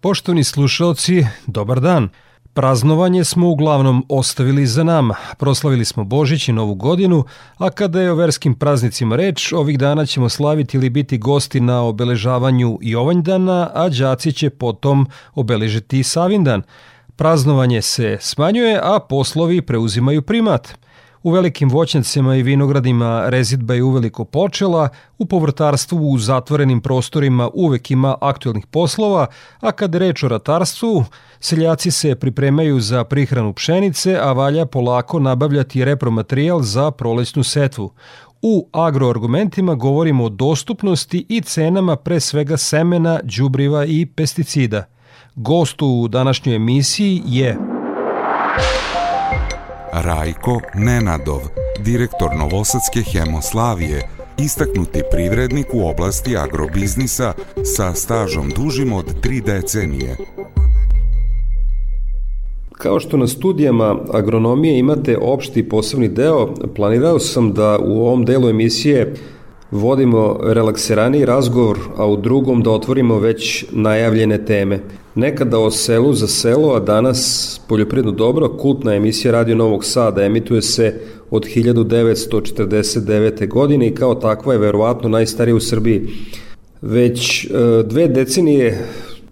Poštovni slušalci, dobar dan. Praznovanje smo uglavnom ostavili za nama. Proslavili smo Božić i Novu godinu, a kada je o verskim praznicima reč, ovih dana ćemo slaviti ili biti gosti na obeležavanju i ovanjdana, a đaci će potom obeležiti Savindan. Praznovanje se smanjuje, a poslovi preuzimaju primat – U velikim voćnjacima i vinogradima rezidba je uveliko počela, u povrtarstvu u zatvorenim prostorima uvek ima aktuelnih poslova, a kad reč o ratarstvu, seljaci se pripremaju za prihranu pšenice, a valja polako nabavljati repromaterijal za prolećnu setvu. U agroargumentima govorimo o dostupnosti i cenama pre svega semena, đubriva i pesticida. Gost u današnjoj emisiji je Rajko Nenadov, direktor Novosadske Hemoslavije, istaknuti privrednik u oblasti agrobiznisa sa stažom dužim od tri decenije. Kao što na studijama agronomije imate opšti posebni deo, planirao sam da u ovom delu emisije vodimo relakseraniji razgovor, a u drugom da otvorimo već najavljene teme. Nekada o selu za selo, a danas Poljoprivredno dobro, kultna emisija Radio Novog Sada, emituje se od 1949. godine i kao takva je verovatno najstarija u Srbiji. Već e, dve decenije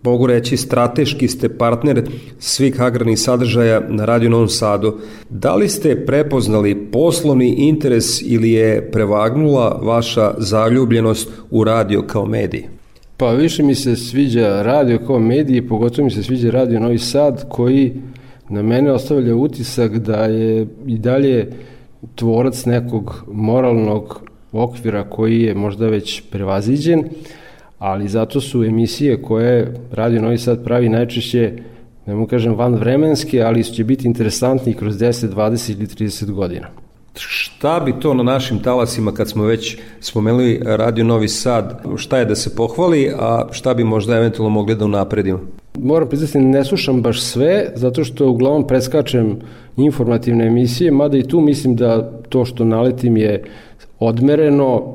mogu reći strateški ste partner svih agrarnih sadržaja na Radio Novom Sadu. Da li ste prepoznali poslovni interes ili je prevagnula vaša zaljubljenost u radio kao medij? Pa više mi se sviđa radio kao medij, pogotovo mi se sviđa radio Novi Sad koji na mene ostavlja utisak da je i dalje tvorac nekog moralnog okvira koji je možda već prevaziđen, ali zato su emisije koje Radio Novi Sad pravi najčešće, ne mu kažem van vremenske, ali će biti interesantni kroz 10, 20 ili 30 godina. Šta bi to na našim talasima, kad smo već spomenuli Radio Novi Sad, šta je da se pohvali, a šta bi možda eventualno mogli da unapredimo? Moram priznati, ne slušam baš sve, zato što uglavnom preskačem informativne emisije, mada i tu mislim da to što naletim je odmereno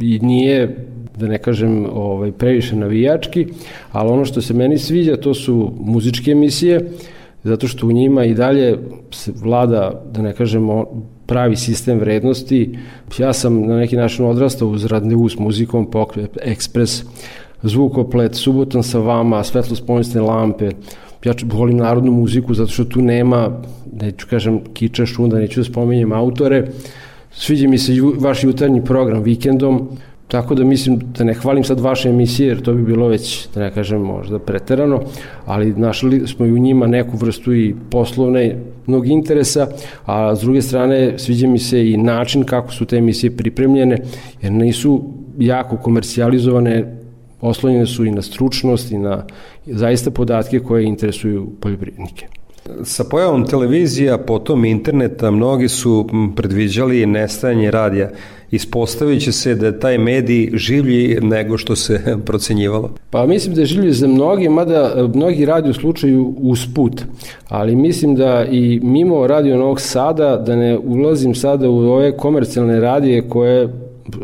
i nije da ne kažem ovaj, previše navijački, ali ono što se meni sviđa to su muzičke emisije, zato što u njima i dalje se vlada, da ne kažemo, pravi sistem vrednosti. Ja sam na neki način odrastao uz radnevu s muzikom, pokret, ekspres, zvukoplet, subotan sa vama, svetlo spoljnostne lampe, ja volim narodnu muziku zato što tu nema, neću kažem kiča šunda, neću da spominjem autore, sviđa mi se ju, vaš jutarnji program vikendom, Tako da mislim da ne hvalim sad vaše emisije, jer to bi bilo već, da ne kažem, možda preterano, ali našli smo i u njima neku vrstu i poslovne mnog interesa, a s druge strane sviđa mi se i način kako su te emisije pripremljene, jer nisu jako komercijalizovane, oslonjene su i na stručnost i na zaista podatke koje interesuju poljoprivrednike. Sa pojavom televizija, potom interneta, mnogi su predviđali nestajanje radija. Ispostavit se da je taj medij življi nego što se procenjivalo. Pa mislim da je življi za mnogi, mada e, mnogi radi u slučaju usput. Ali mislim da i mimo radio Novog Sada, da ne ulazim sada u ove komercijalne radije koje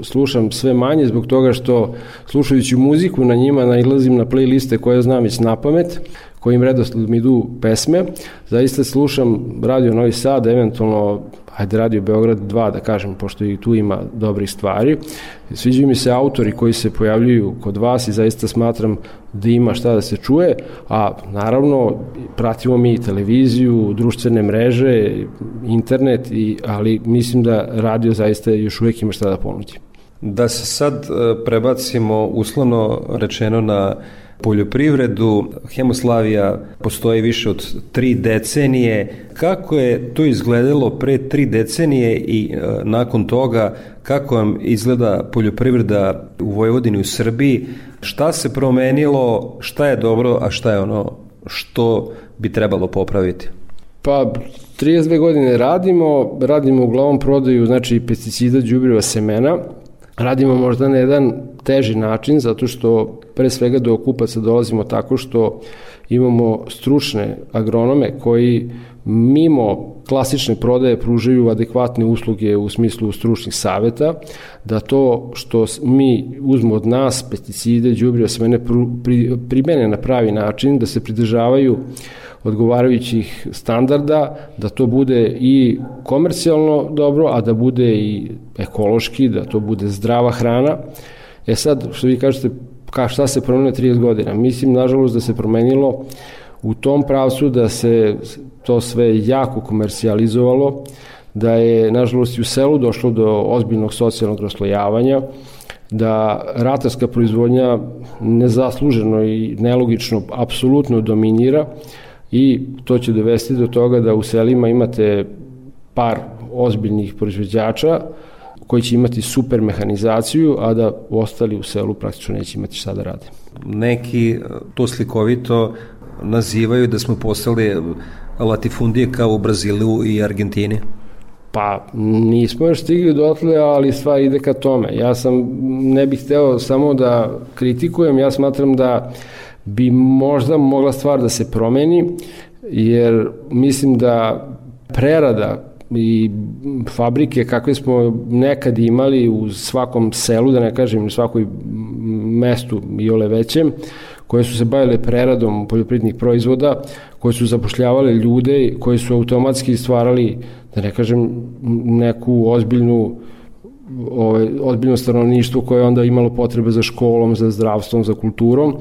slušam sve manje zbog toga što slušajući muziku na njima nailazim na playliste koje znam već na pamet kojim redosledom idu pesme. Zaista slušam Radio Novi Sad, eventualno ajde Radio Beograd 2 da kažem, pošto i tu ima dobrih stvari. Sviđaju mi se autori koji se pojavljuju kod vas i zaista smatram da ima šta da se čuje, a naravno pratimo mi televiziju, društvene mreže, internet, i, ali mislim da radio zaista još uvek ima šta da ponudi. Da se sad e, prebacimo uslovno rečeno na poljoprivredu. Hemoslavija postoji više od tri decenije. Kako je to izgledalo pre tri decenije i e, nakon toga kako vam izgleda poljoprivreda u Vojvodini u Srbiji, šta se promenilo, šta je dobro, a šta je ono što bi trebalo popraviti? Pa 32 godine radimo, radimo uglavnom prodaju znači pesticida, đubriva, semena. Radimo možda na jedan teži način zato što pre svega do okupaca dolazimo tako što imamo stručne agronome koji mimo klasične prodaje pružaju adekvatne usluge u smislu stručnih saveta, da to što mi uzmo od nas pesticide, đubriva, semene pri, primene na pravi način, da se pridržavaju odgovarajućih standarda, da to bude i komercijalno dobro, a da bude i ekološki, da to bude zdrava hrana. E sad, što vi kažete, ka šta se promenilo 30 godina? Mislim, nažalost, da se promenilo u tom pravcu da se to sve jako komercijalizovalo, da je, nažalost, i u selu došlo do ozbiljnog socijalnog raslojavanja, da ratarska proizvodnja nezasluženo i nelogično apsolutno dominira i to će dovesti do toga da u selima imate par ozbiljnih proizvođača koji će imati super mehanizaciju, a da ostali u selu praktično neće imati šta da rade. Neki to slikovito nazivaju da smo postali latifundije kao u Brazilu i Argentini? Pa nismo još stigli dotle, ali stvar ide ka tome. Ja sam, ne bih hteo samo da kritikujem, ja smatram da bi možda mogla stvar da se promeni, jer mislim da prerada i fabrike kakve smo nekad imali u svakom selu, da ne kažem u svakoj mestu i ole većem, koje su se bavile preradom poljoprivrednih proizvoda, koje su zapošljavale ljude, koje su automatski stvarali, da ne kažem, neku ozbiljnu ovaj, ozbiljno stanovništvo koje je onda imalo potrebe za školom, za zdravstvom, za kulturom,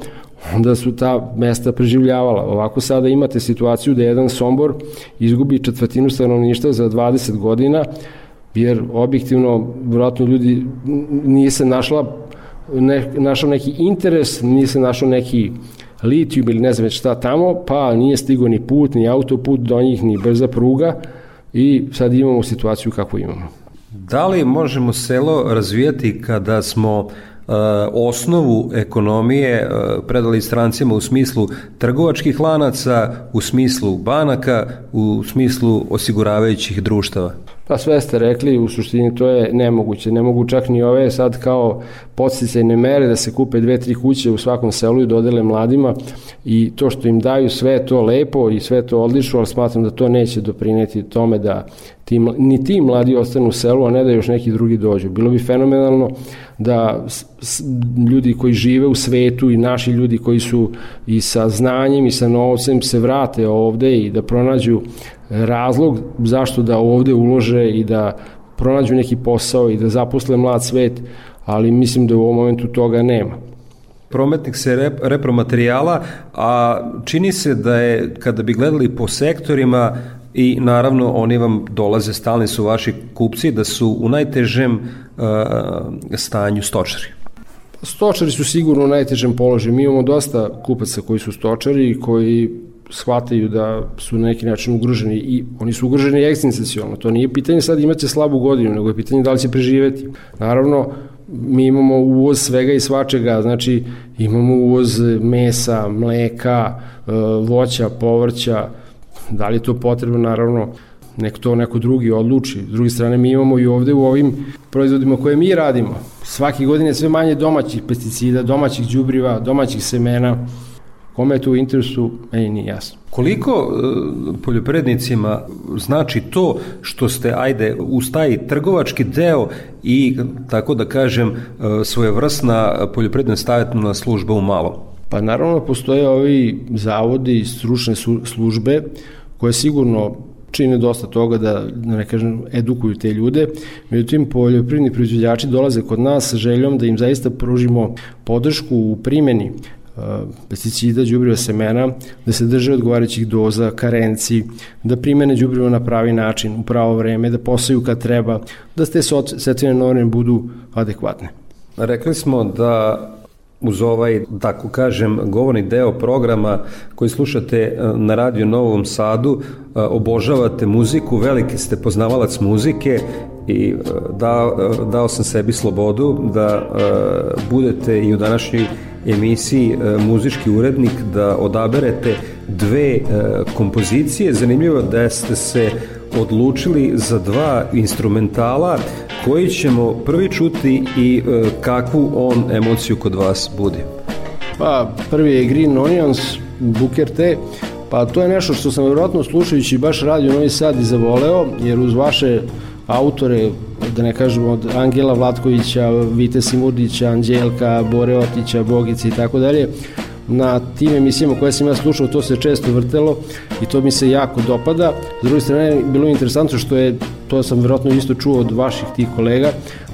onda su ta mesta preživljavala. Ovako sada imate situaciju da jedan Sombor izgubi četvrtinu stanovništva za 20 godina, jer objektivno, vjerojatno ljudi nije se našla ne, našao neki interes, nije se našao neki litijum ili ne znam već šta tamo, pa nije stigo ni put, ni autoput do njih, ni brza pruga i sad imamo situaciju kako imamo. Da li možemo selo razvijati kada smo osnovu ekonomije e, predali strancima u smislu trgovačkih lanaca, u smislu banaka, u smislu osiguravajućih društava? Pa sve ste rekli, u suštini to je nemoguće. Ne mogu čak ni ove sad kao podsticajne mere da se kupe dve, tri kuće u svakom selu i dodele mladima i to što im daju sve to lepo i sve to odlično, ali smatram da to neće doprineti tome da ti, ni ti mladi ostanu u selu, a ne da još neki drugi dođu. Bilo bi fenomenalno da ljudi koji žive u svetu i naši ljudi koji su i sa znanjem i sa novcem se vrate ovde i da pronađu razlog zašto da ovde ulože i da pronađu neki posao i da zaposle mlad svet, ali mislim da u ovom momentu toga nema prometnik se rep, repromaterijala, a čini se da je, kada bi gledali po sektorima, i naravno oni vam dolaze, stalni su vaši kupci, da su u najtežem uh, stanju stočari. Stočari su sigurno u najtežem položaju. Mi imamo dosta kupaca koji su stočari i koji shvataju da su na neki način ugroženi i oni su ugroženi ekstensijalno. To nije pitanje sad imaće slabu godinu, nego je pitanje da li će preživeti. Naravno, mi imamo uvoz svega i svačega, znači imamo uvoz mesa, mleka, e, voća, povrća, da li je to potrebno, naravno, nek to neko drugi odluči. S druge strane, mi imamo i ovde u ovim proizvodima koje mi radimo. Svaki godine sve manje domaćih pesticida, domaćih đubriva, domaćih semena, Kome je to u interesu, meni nije jasno. Koliko e, poljoprivrednicima znači to što ste, ajde, uz taj trgovački deo i, tako da kažem, e, svojevrsna poljoprivredna stavjetna služba u malom? Pa naravno postoje ovi zavodi i stručne službe koje sigurno čine dosta toga da, da ne kažem, edukuju te ljude. Međutim, poljoprivredni proizvođači dolaze kod nas sa željom da im zaista pružimo podršku u primjeni pesticida, đubriva semena, da se drže odgovarajućih doza, karenci, da primene đubrivo na pravi način, u pravo vreme, da posaju kad treba, da te setvene norme budu adekvatne. Rekli smo da uz ovaj, tako kažem, govorni deo programa koji slušate e, na radio Novom Sadu, e, obožavate muziku, veliki ste poznavalac muzike i dao, dao sam sebi slobodu da budete i u današnjoj emisiji muzički urednik da odaberete dve kompozicije. Zanimljivo da ste se odlučili za dva instrumentala koji ćemo prvi čuti i kakvu on emociju kod vas budi. Pa prvi je Green Onions, Booker T, pa to je nešto što sam vjerojatno slušajući baš radio Novi Sad i zavoleo, jer uz vaše autore, da ne kažemo od Angela Vlatkovića, Vite Simurdića, Anđelka, Bore Otića, Bogice i tako dalje, na tim emisijama koje sam ja slušao, to se često vrtelo i to mi se jako dopada. S druge strane, bilo je interesantno što je, to sam vjerojatno isto čuo od vaših tih kolega,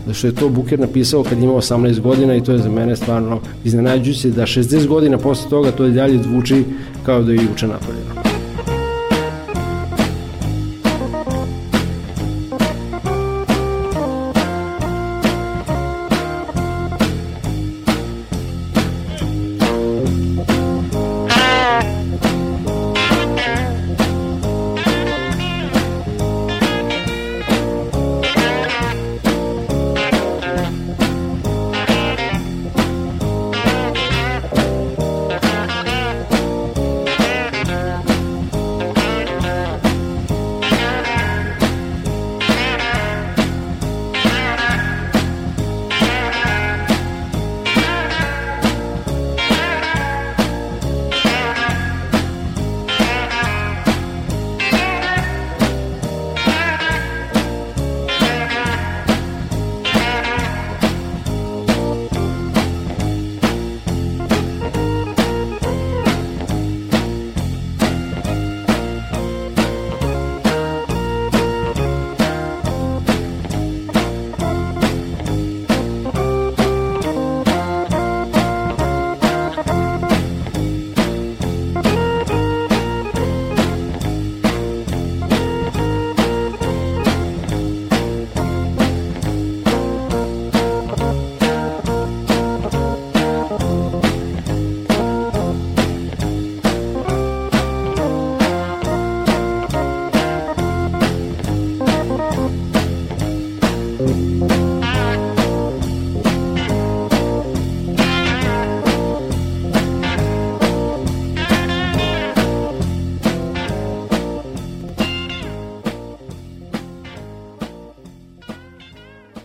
da što je to Buker napisao kad ima 18 godina i to je za mene stvarno iznenađujuće da 60 godina posle toga to je dalje zvuči kao da je juče napravljeno.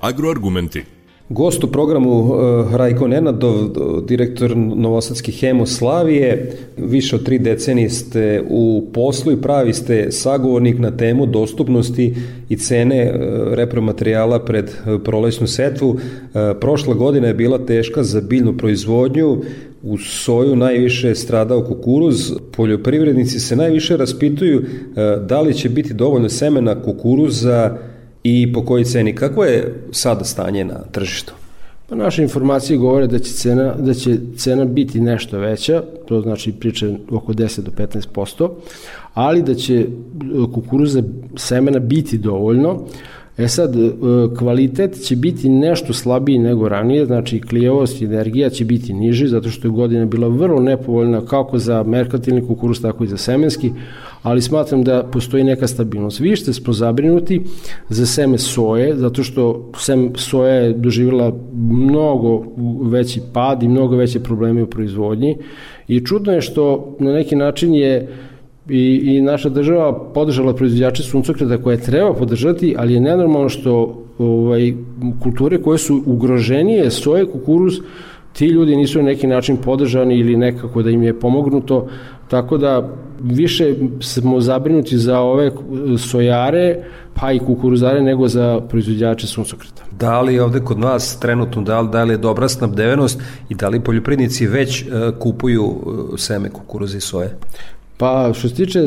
Agroargumenti. Gost u programu uh, Rajko Nenadov, direktor Novosadske Hemoslavije. Više od tri decenije ste u poslu i pravi ste sagovornik na temu dostupnosti i cene uh, repromaterijala pred uh, prolesnu setvu. Prošla godina je bila teška za biljnu proizvodnju, u soju najviše stradao kukuruz. Poljoprivrednici se najviše raspituju da li će biti dovoljno semena kukuruza i po kojoj ceni. Kako je sada stanje na tržištu? Pa naše informacije govore da će cena, da će cena biti nešto veća, to znači priče oko 10 do 15%, ali da će kukuruza semena biti dovoljno. E sad, e, kvalitet će biti nešto slabiji nego ranije, znači klijavost i energija će biti niži, zato što je godina bila vrlo nepovoljna kako za merkantilni kukuruz, tako i za semenski, ali smatram da postoji neka stabilnost. Vi ste smo zabrinuti za seme soje, zato što sem soja je doživjela mnogo veći pad i mnogo veće probleme u proizvodnji i čudno je što na neki način je i, i naša država podržala proizvođače suncokreta koje treba podržati, ali je nenormalno što ovaj, kulture koje su ugroženije, soje, kukuruz, ti ljudi nisu na neki način podržani ili nekako da im je pomognuto, tako da više smo zabrinuti za ove sojare, pa i kukuruzare, nego za proizvođače suncokreta. Da li ovde kod nas trenutno, da li, da li je dobra snabdevenost i da li poljoprivrednici već uh, kupuju uh, seme kukuruza i soje? Pa što se tiče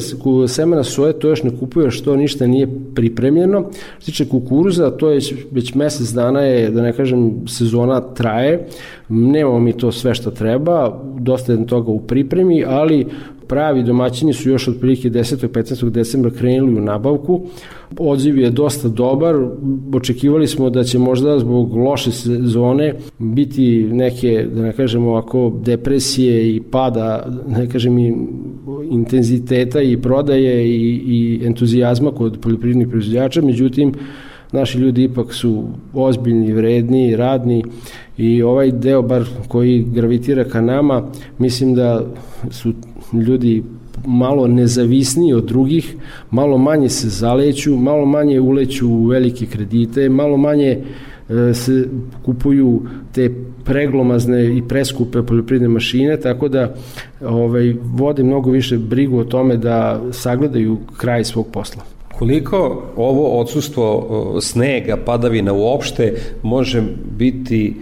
semena soje, to još ne kupuje što ništa nije pripremljeno. Što se tiče kukuruza, to je već mesec dana je, da ne kažem, sezona traje. Nemamo mi to sve što treba, dosta je toga u pripremi, ali pravi domaćini su još otprilike 10. 15. decembra krenuli u nabavku. Odziv je dosta dobar, očekivali smo da će možda zbog loše sezone biti neke, da ne kažemo ovako, depresije i pada, da ne kažem i intenziteta i prodaje i, i entuzijazma kod poljoprivrednih proizvođača, međutim, naši ljudi ipak su ozbiljni, vredni, radni i ovaj deo bar koji gravitira ka nama, mislim da su ljudi malo nezavisniji od drugih, malo manje se zaleću, malo manje uleću u velike kredite, malo manje e, se kupuju te preglomazne i preskupe poljoprivredne mašine, tako da ovaj, vode mnogo više brigu o tome da sagledaju kraj svog posla. Koliko ovo odsustvo snega, padavina uopšte može biti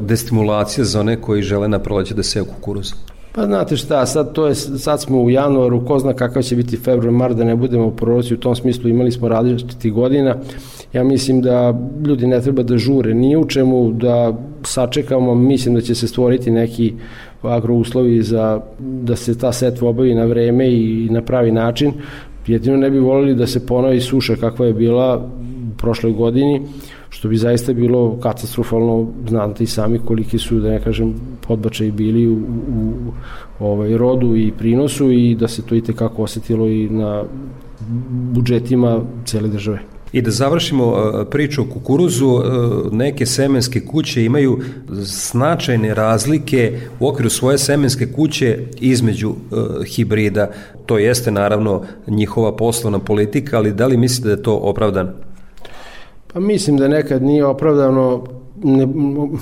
destimulacija za one koji žele na proleće da seju kukuruz? Pa znate šta, sad, to je, sad smo u januaru, ko zna kakav će biti februar, mar da ne budemo proroci u tom smislu, imali smo različiti godina. Ja mislim da ljudi ne treba da žure ni u čemu, da sačekamo, mislim da će se stvoriti neki agrouslovi za da se ta setva obavi na vreme i na pravi način. Jedino ne bi volili da se ponovi suša kakva je bila u prošloj godini, što bi zaista bilo katastrofalno, znate i sami koliki su, da ne kažem, podbačaj bili u, u, u ovaj, rodu i prinosu i da se to i tekako osetilo i na budžetima cele države. I da završimo uh, priču o kukuruzu, uh, neke semenske kuće imaju značajne razlike u okviru svoje semenske kuće između uh, hibrida. To jeste naravno njihova poslovna politika, ali da li mislite da je to opravdano? Pa mislim da nekad nije opravdano ne,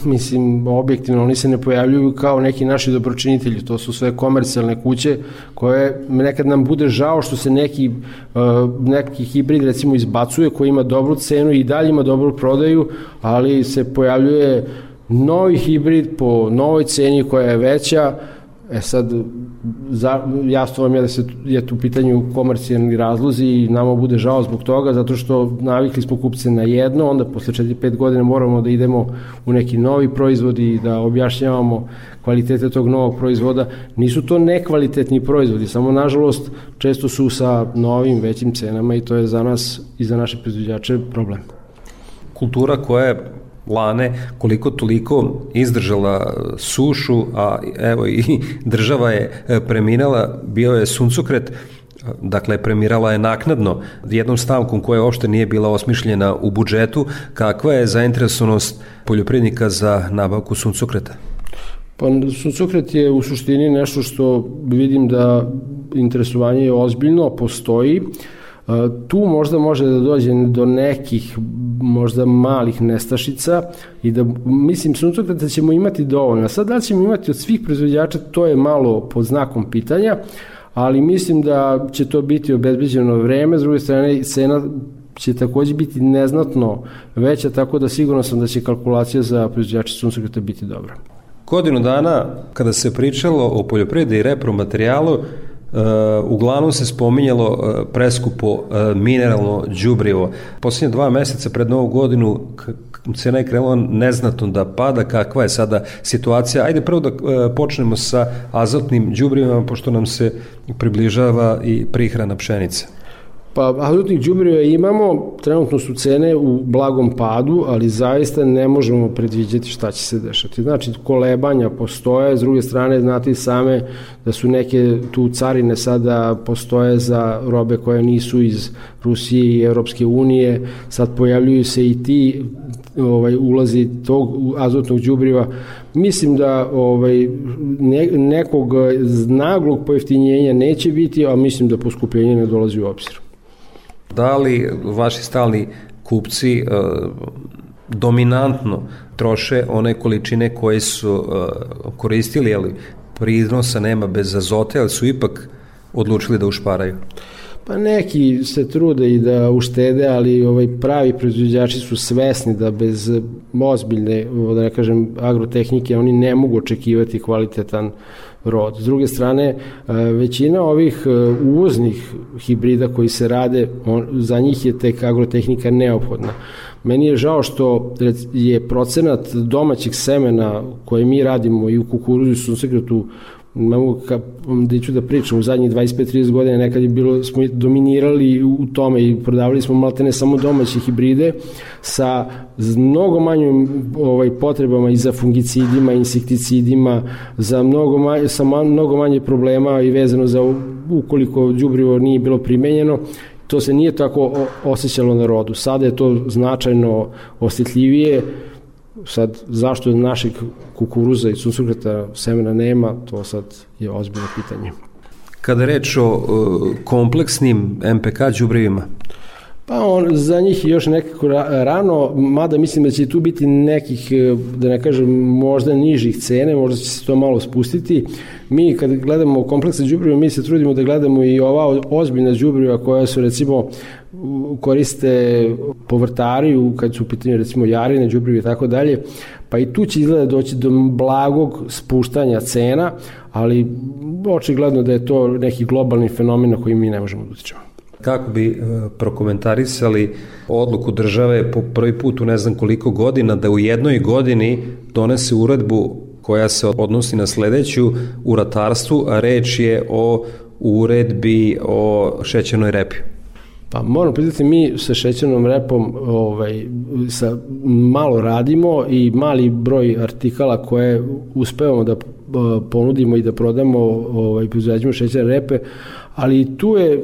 mislim, objektivno, oni se ne pojavljuju kao neki naši dobročinitelji, to su sve komercijalne kuće koje nekad nam bude žao što se neki, uh, neki hibrid recimo izbacuje koji ima dobru cenu i dalje ima dobru prodaju, ali se pojavljuje novi hibrid po novoj ceni koja je veća, E sad, za, jasno vam je da se je tu pitanju komercijalni razlozi i nama bude žao zbog toga, zato što navikli smo kupce na jedno, onda posle 4-5 godina moramo da idemo u neki novi proizvod i da objašnjavamo kvalitete tog novog proizvoda. Nisu to nekvalitetni proizvodi, samo nažalost često su sa novim većim cenama i to je za nas i za naše proizvođače problem. Kultura koja je lane koliko toliko izdržala sušu, a evo i država je e, preminala, bio je suncokret, dakle premirala je naknadno jednom stavkom koja uopšte nije bila osmišljena u budžetu, kakva je zainteresovanost poljoprivrednika za nabavku suncokreta? Pa suncokret je u suštini nešto što vidim da interesovanje je ozbiljno, postoji, Tu možda može da dođe do nekih možda malih nestašica i da, mislim, suncokreta ćemo imati dovoljno. Sad da ćemo imati od svih proizvođača, to je malo pod znakom pitanja, ali mislim da će to biti obezbeđeno vreme, s druge strane cena će takođe biti neznatno veća, tako da sigurno sam da će kalkulacija za proizvođače suncokreta biti dobra. Godinu dana, kada se pričalo o poljoprivredi i repromaterijalu, uglavnom se spominjalo e, preskupo e, mineralno đubrivo. Poslednje dva meseca pred novu godinu cena je krenula neznatno da pada, kakva je sada situacija. Ajde prvo da počnemo sa azotnim đubrivima, pošto nam se približava i prihrana pšenice. Pa azotnih đubriva imamo, trenutno su cene u blagom padu, ali zaista ne možemo predviđati šta će se dešati. Znači, kolebanja postoje, s druge strane, znate same da su neke tu carine sada postoje za robe koje nisu iz Rusije i Europske unije, sad pojavljuju se i ti ovaj ulazi tog azotnog đubriva. Mislim da ovaj ne, nekog naglog pojeftinjenja neće biti a mislim da poskupljenje ne dolazi u obzir Da li vaši stalni kupci e, dominantno troše one količine koje su e, koristili, ali prinosa nema bez azote, ali su ipak odlučili da ušparaju? Pa neki se trude i da uštede, ali ovaj pravi proizvođači su svesni da bez ozbiljne, da ne kažem, agrotehnike oni ne mogu očekivati kvalitetan rod. S druge strane, e, većina ovih e, uvoznih hibrida koji se rade, on, za njih je tek agrotehnika neophodna. Meni je žao što je procenat domaćeg semena koje mi radimo i u kukuruzu i suncekretu ne mogu ka, da ću da pričam, u zadnjih 25-30 godina nekad je bilo, smo dominirali u tome i prodavali smo maltene samo domaće hibride sa mnogo manjim ovaj, potrebama i za fungicidima, insekticidima, za mnogo manje, sa man, mnogo manje problema i vezano za ukoliko đubrivo nije bilo primenjeno to se nije tako osjećalo na rodu. Sada je to značajno osjetljivije, sad zašto našeg kukuruza i sunsukreta semena nema, to sad je ozbiljno pitanje. Kada reč o uh, kompleksnim MPK đubrivima, Pa on, za njih je još nekako rano, mada mislim da će tu biti nekih, e, da ne kažem, možda nižih cene, možda će se to malo spustiti. Mi kad gledamo kompleksa đubriva, mi se trudimo da gledamo i ova ozbiljna đubriva koja su recimo koriste povrtari kad su u pitanju recimo jarine, đubrive i tako dalje, pa i tu će izgleda doći do blagog spuštanja cena, ali očigledno da je to neki globalni fenomen na koji mi ne možemo da utičemo. Kako bi e, prokomentarisali odluku države po prvi put u ne znam koliko godina da u jednoj godini donese uredbu koja se odnosi na sledeću u ratarstvu, a reč je o uredbi o šećernoj repi. Pa moram pitati, mi sa šećernom repom ovaj, sa, malo radimo i mali broj artikala koje uspevamo da ponudimo i da prodamo ovaj, proizveđujemo šećerne repe, ali tu je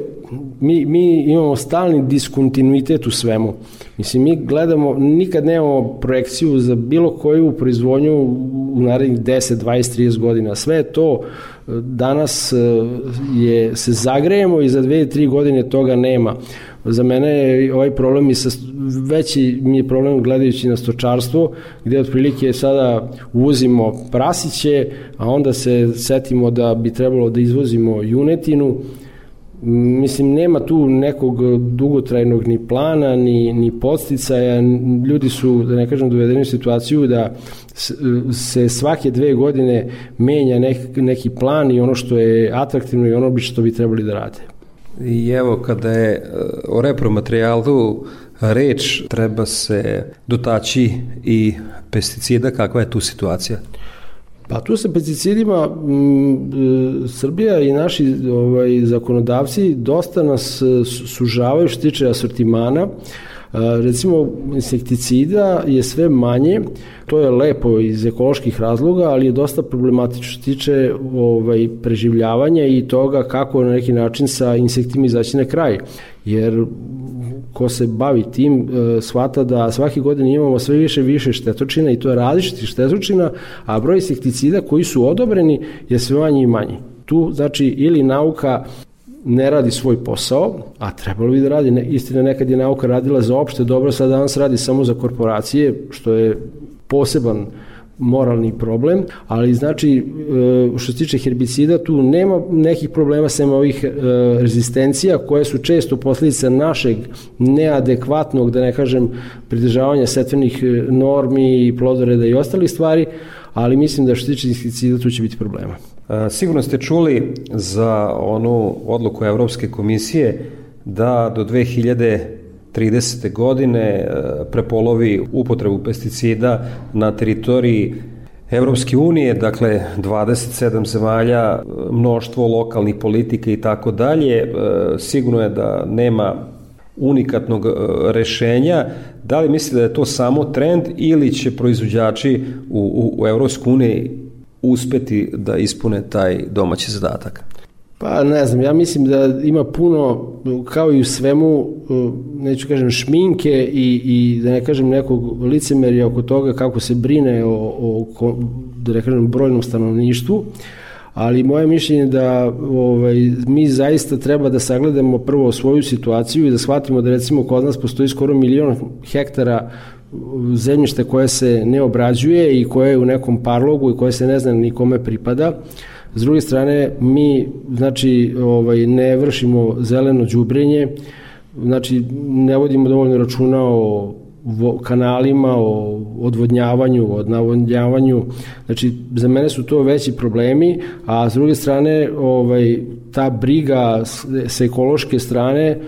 mi, mi imamo stalni diskontinuitet u svemu. Mislim, mi gledamo, nikad nemamo projekciju za bilo koju proizvodnju u narednih 10, 20, 30 godina. Sve to e, danas e, je, se zagrejemo i za 2, 3 godine toga nema. Za mene je ovaj problem i sa, veći mi je problem gledajući na stočarstvo, gde otprilike sada uvozimo prasiće, a onda se setimo da bi trebalo da izvozimo junetinu, Mislim, nema tu nekog dugotrajnog ni plana, ni, ni podsticaja. Ljudi su, da ne kažem, dovedeni u situaciju da se svake dve godine menja neki, neki plan i ono što je atraktivno i ono bi što bi trebali da rade. I evo, kada je e, o repromaterijalu reč, treba se dotaći i pesticida, kakva je tu situacija? Pa tu sa pesticidima m, e, Srbija i naši ovaj, zakonodavci dosta nas e, sužavaju što tiče asortimana. E, recimo, insekticida je sve manje, to je lepo iz ekoloških razloga, ali je dosta problematično što tiče ovaj, preživljavanja i toga kako na neki način sa insektima izaći na kraj. Jer ko se bavi tim e, shvata da svake godine imamo sve više više štetočina i to je različitih štetočina, a broj insekticida koji su odobreni je sve manji i manji. Tu znači ili nauka ne radi svoj posao, a trebalo bi da radi. Ne, istina, nekad je nauka radila za opšte dobro, sad danas radi samo za korporacije, što je poseban moralni problem, ali znači e, što se tiče herbicida tu nema nekih problema sem ovih e, rezistencija koje su često posledica našeg neadekvatnog, da ne kažem, pridržavanja setvenih e, normi i plodoreda i ostalih stvari, ali mislim da što se tiče herbicida tu će biti problema. Sigurno ste čuli za onu odluku Evropske komisije da do 2000 30. godine e, prepolovi upotrebu pesticida na teritoriji Evropske unije, dakle 27 zemalja, mnoštvo lokalnih politika i tako dalje, e, sigurno je da nema unikatnog e, rešenja. Da li mislite da je to samo trend ili će proizvođači u, u, u Evropskoj uniji uspeti da ispune taj domaći zadatak? Pa ne znam, ja mislim da ima puno, kao i u svemu, neću kažem šminke i, i da ne kažem nekog licemerja oko toga kako se brine o, o da ne kažem brojnom stanovništvu, ali moje mišljenje da ovaj, mi zaista treba da sagledamo prvo svoju situaciju i da shvatimo da recimo kod nas postoji skoro milion hektara zemljište koje se ne obrađuje i koje je u nekom parlogu i koje se ne zna ni kome pripada. S druge strane, mi znači, ovaj, ne vršimo zeleno đubrenje, znači ne vodimo dovoljno računa o kanalima, o odvodnjavanju, o navodnjavanju. Znači, za mene su to veći problemi, a s druge strane, ovaj, ta briga sa ekološke strane,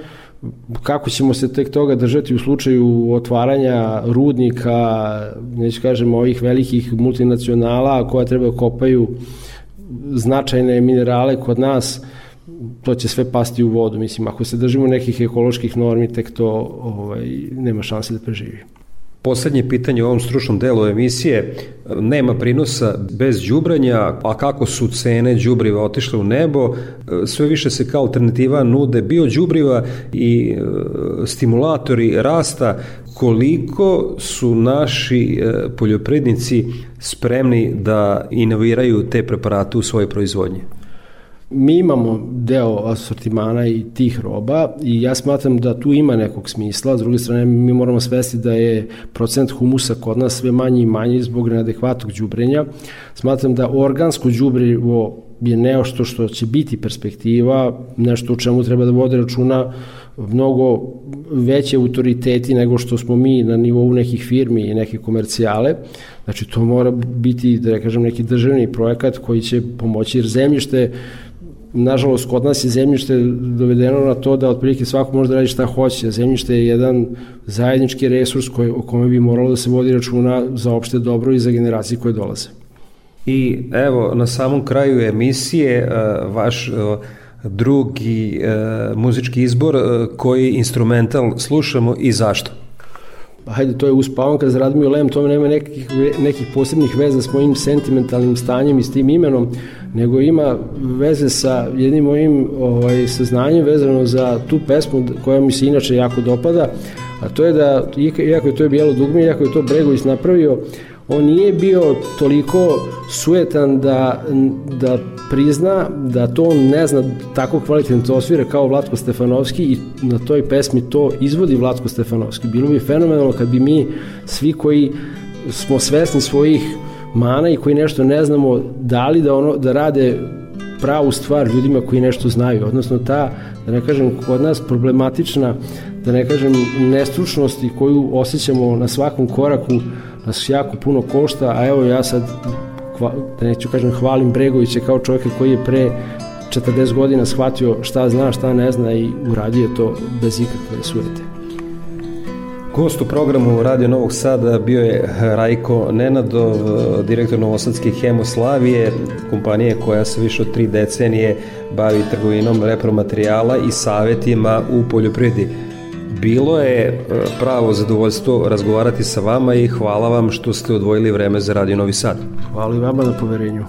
kako ćemo se tek toga držati u slučaju otvaranja rudnika, neću kažem, ovih velikih multinacionala koja treba da kopaju značajne minerale kod nas, to će sve pasti u vodu. Mislim, ako se držimo nekih ekoloških normi, tek to ovaj, nema šanse da preživi. Poslednje pitanje u ovom stručnom delu emisije, nema prinosa bez đubranja, a kako su cene đubriva otišle u nebo, sve više se kao alternativa nude biođubriva i e, stimulatori rasta, koliko su naši e, poljoprednici spremni da inoviraju te preparate u svojoj proizvodnji? Mi imamo deo asortimana i tih roba i ja smatram da tu ima nekog smisla. S druge strane, mi moramo svesti da je procent humusa kod nas sve manji i manji zbog neadekvatnog đubrenja. Smatram da organsko đubrivo je nešto što će biti perspektiva, nešto u čemu treba da vode računa mnogo veće autoriteti nego što smo mi na nivou nekih firmi i neke komercijale. Znači, to mora biti, da ne kažem, neki državni projekat koji će pomoći, jer zemljište nažalost, kod nas je zemljište dovedeno na to da otprilike svako može da radi šta hoće. Zemljište je jedan zajednički resurs koji, o kome bi moralo da se vodi računa za opšte dobro i za generacije koje dolaze. I evo, na samom kraju emisije, vaš drugi e, muzički izbor, koji instrumental slušamo i zašto? Pa hajde, to je uspavan kad za Radmio Lem, to nema nekih, nekih posebnih veza s mojim sentimentalnim stanjem i s tim imenom, nego ima veze sa jednim mojim ovaj, saznanjem vezano za tu pesmu koja mi se inače jako dopada, a to je da, iako je to bijelo dugme, iako je to Bregović napravio, on nije bio toliko sujetan da, da prizna da to on ne zna tako kvalitetno to osvira kao Vlatko Stefanovski i na toj pesmi to izvodi Vlatko Stefanovski. Bilo bi fenomenalno kad bi mi svi koji smo svesni svojih mana i koji nešto ne znamo dali da ono da rade pravu stvar ljudima koji nešto znaju, odnosno ta, da ne kažem, kod nas problematična, da ne kažem, nestručnosti koju osjećamo na svakom koraku nas jako puno košta, a evo ja sad, da neću kažem, hvalim Bregovića kao čovjeka koji je pre 40 godina shvatio šta zna, šta ne zna i uradio to bez ikakve sujete. Gost u programu Radio Novog Sada bio je Rajko Nenadov, direktor Novosadske Hemoslavije, kompanije koja se više od tri decenije bavi trgovinom repromaterijala i savetima u poljoprivredi. Bilo je e, pravo zadovoljstvo razgovarati sa vama i hvala vam što ste odvojili vreme za Radio Novi Sad. Hvala i vama na poverenju.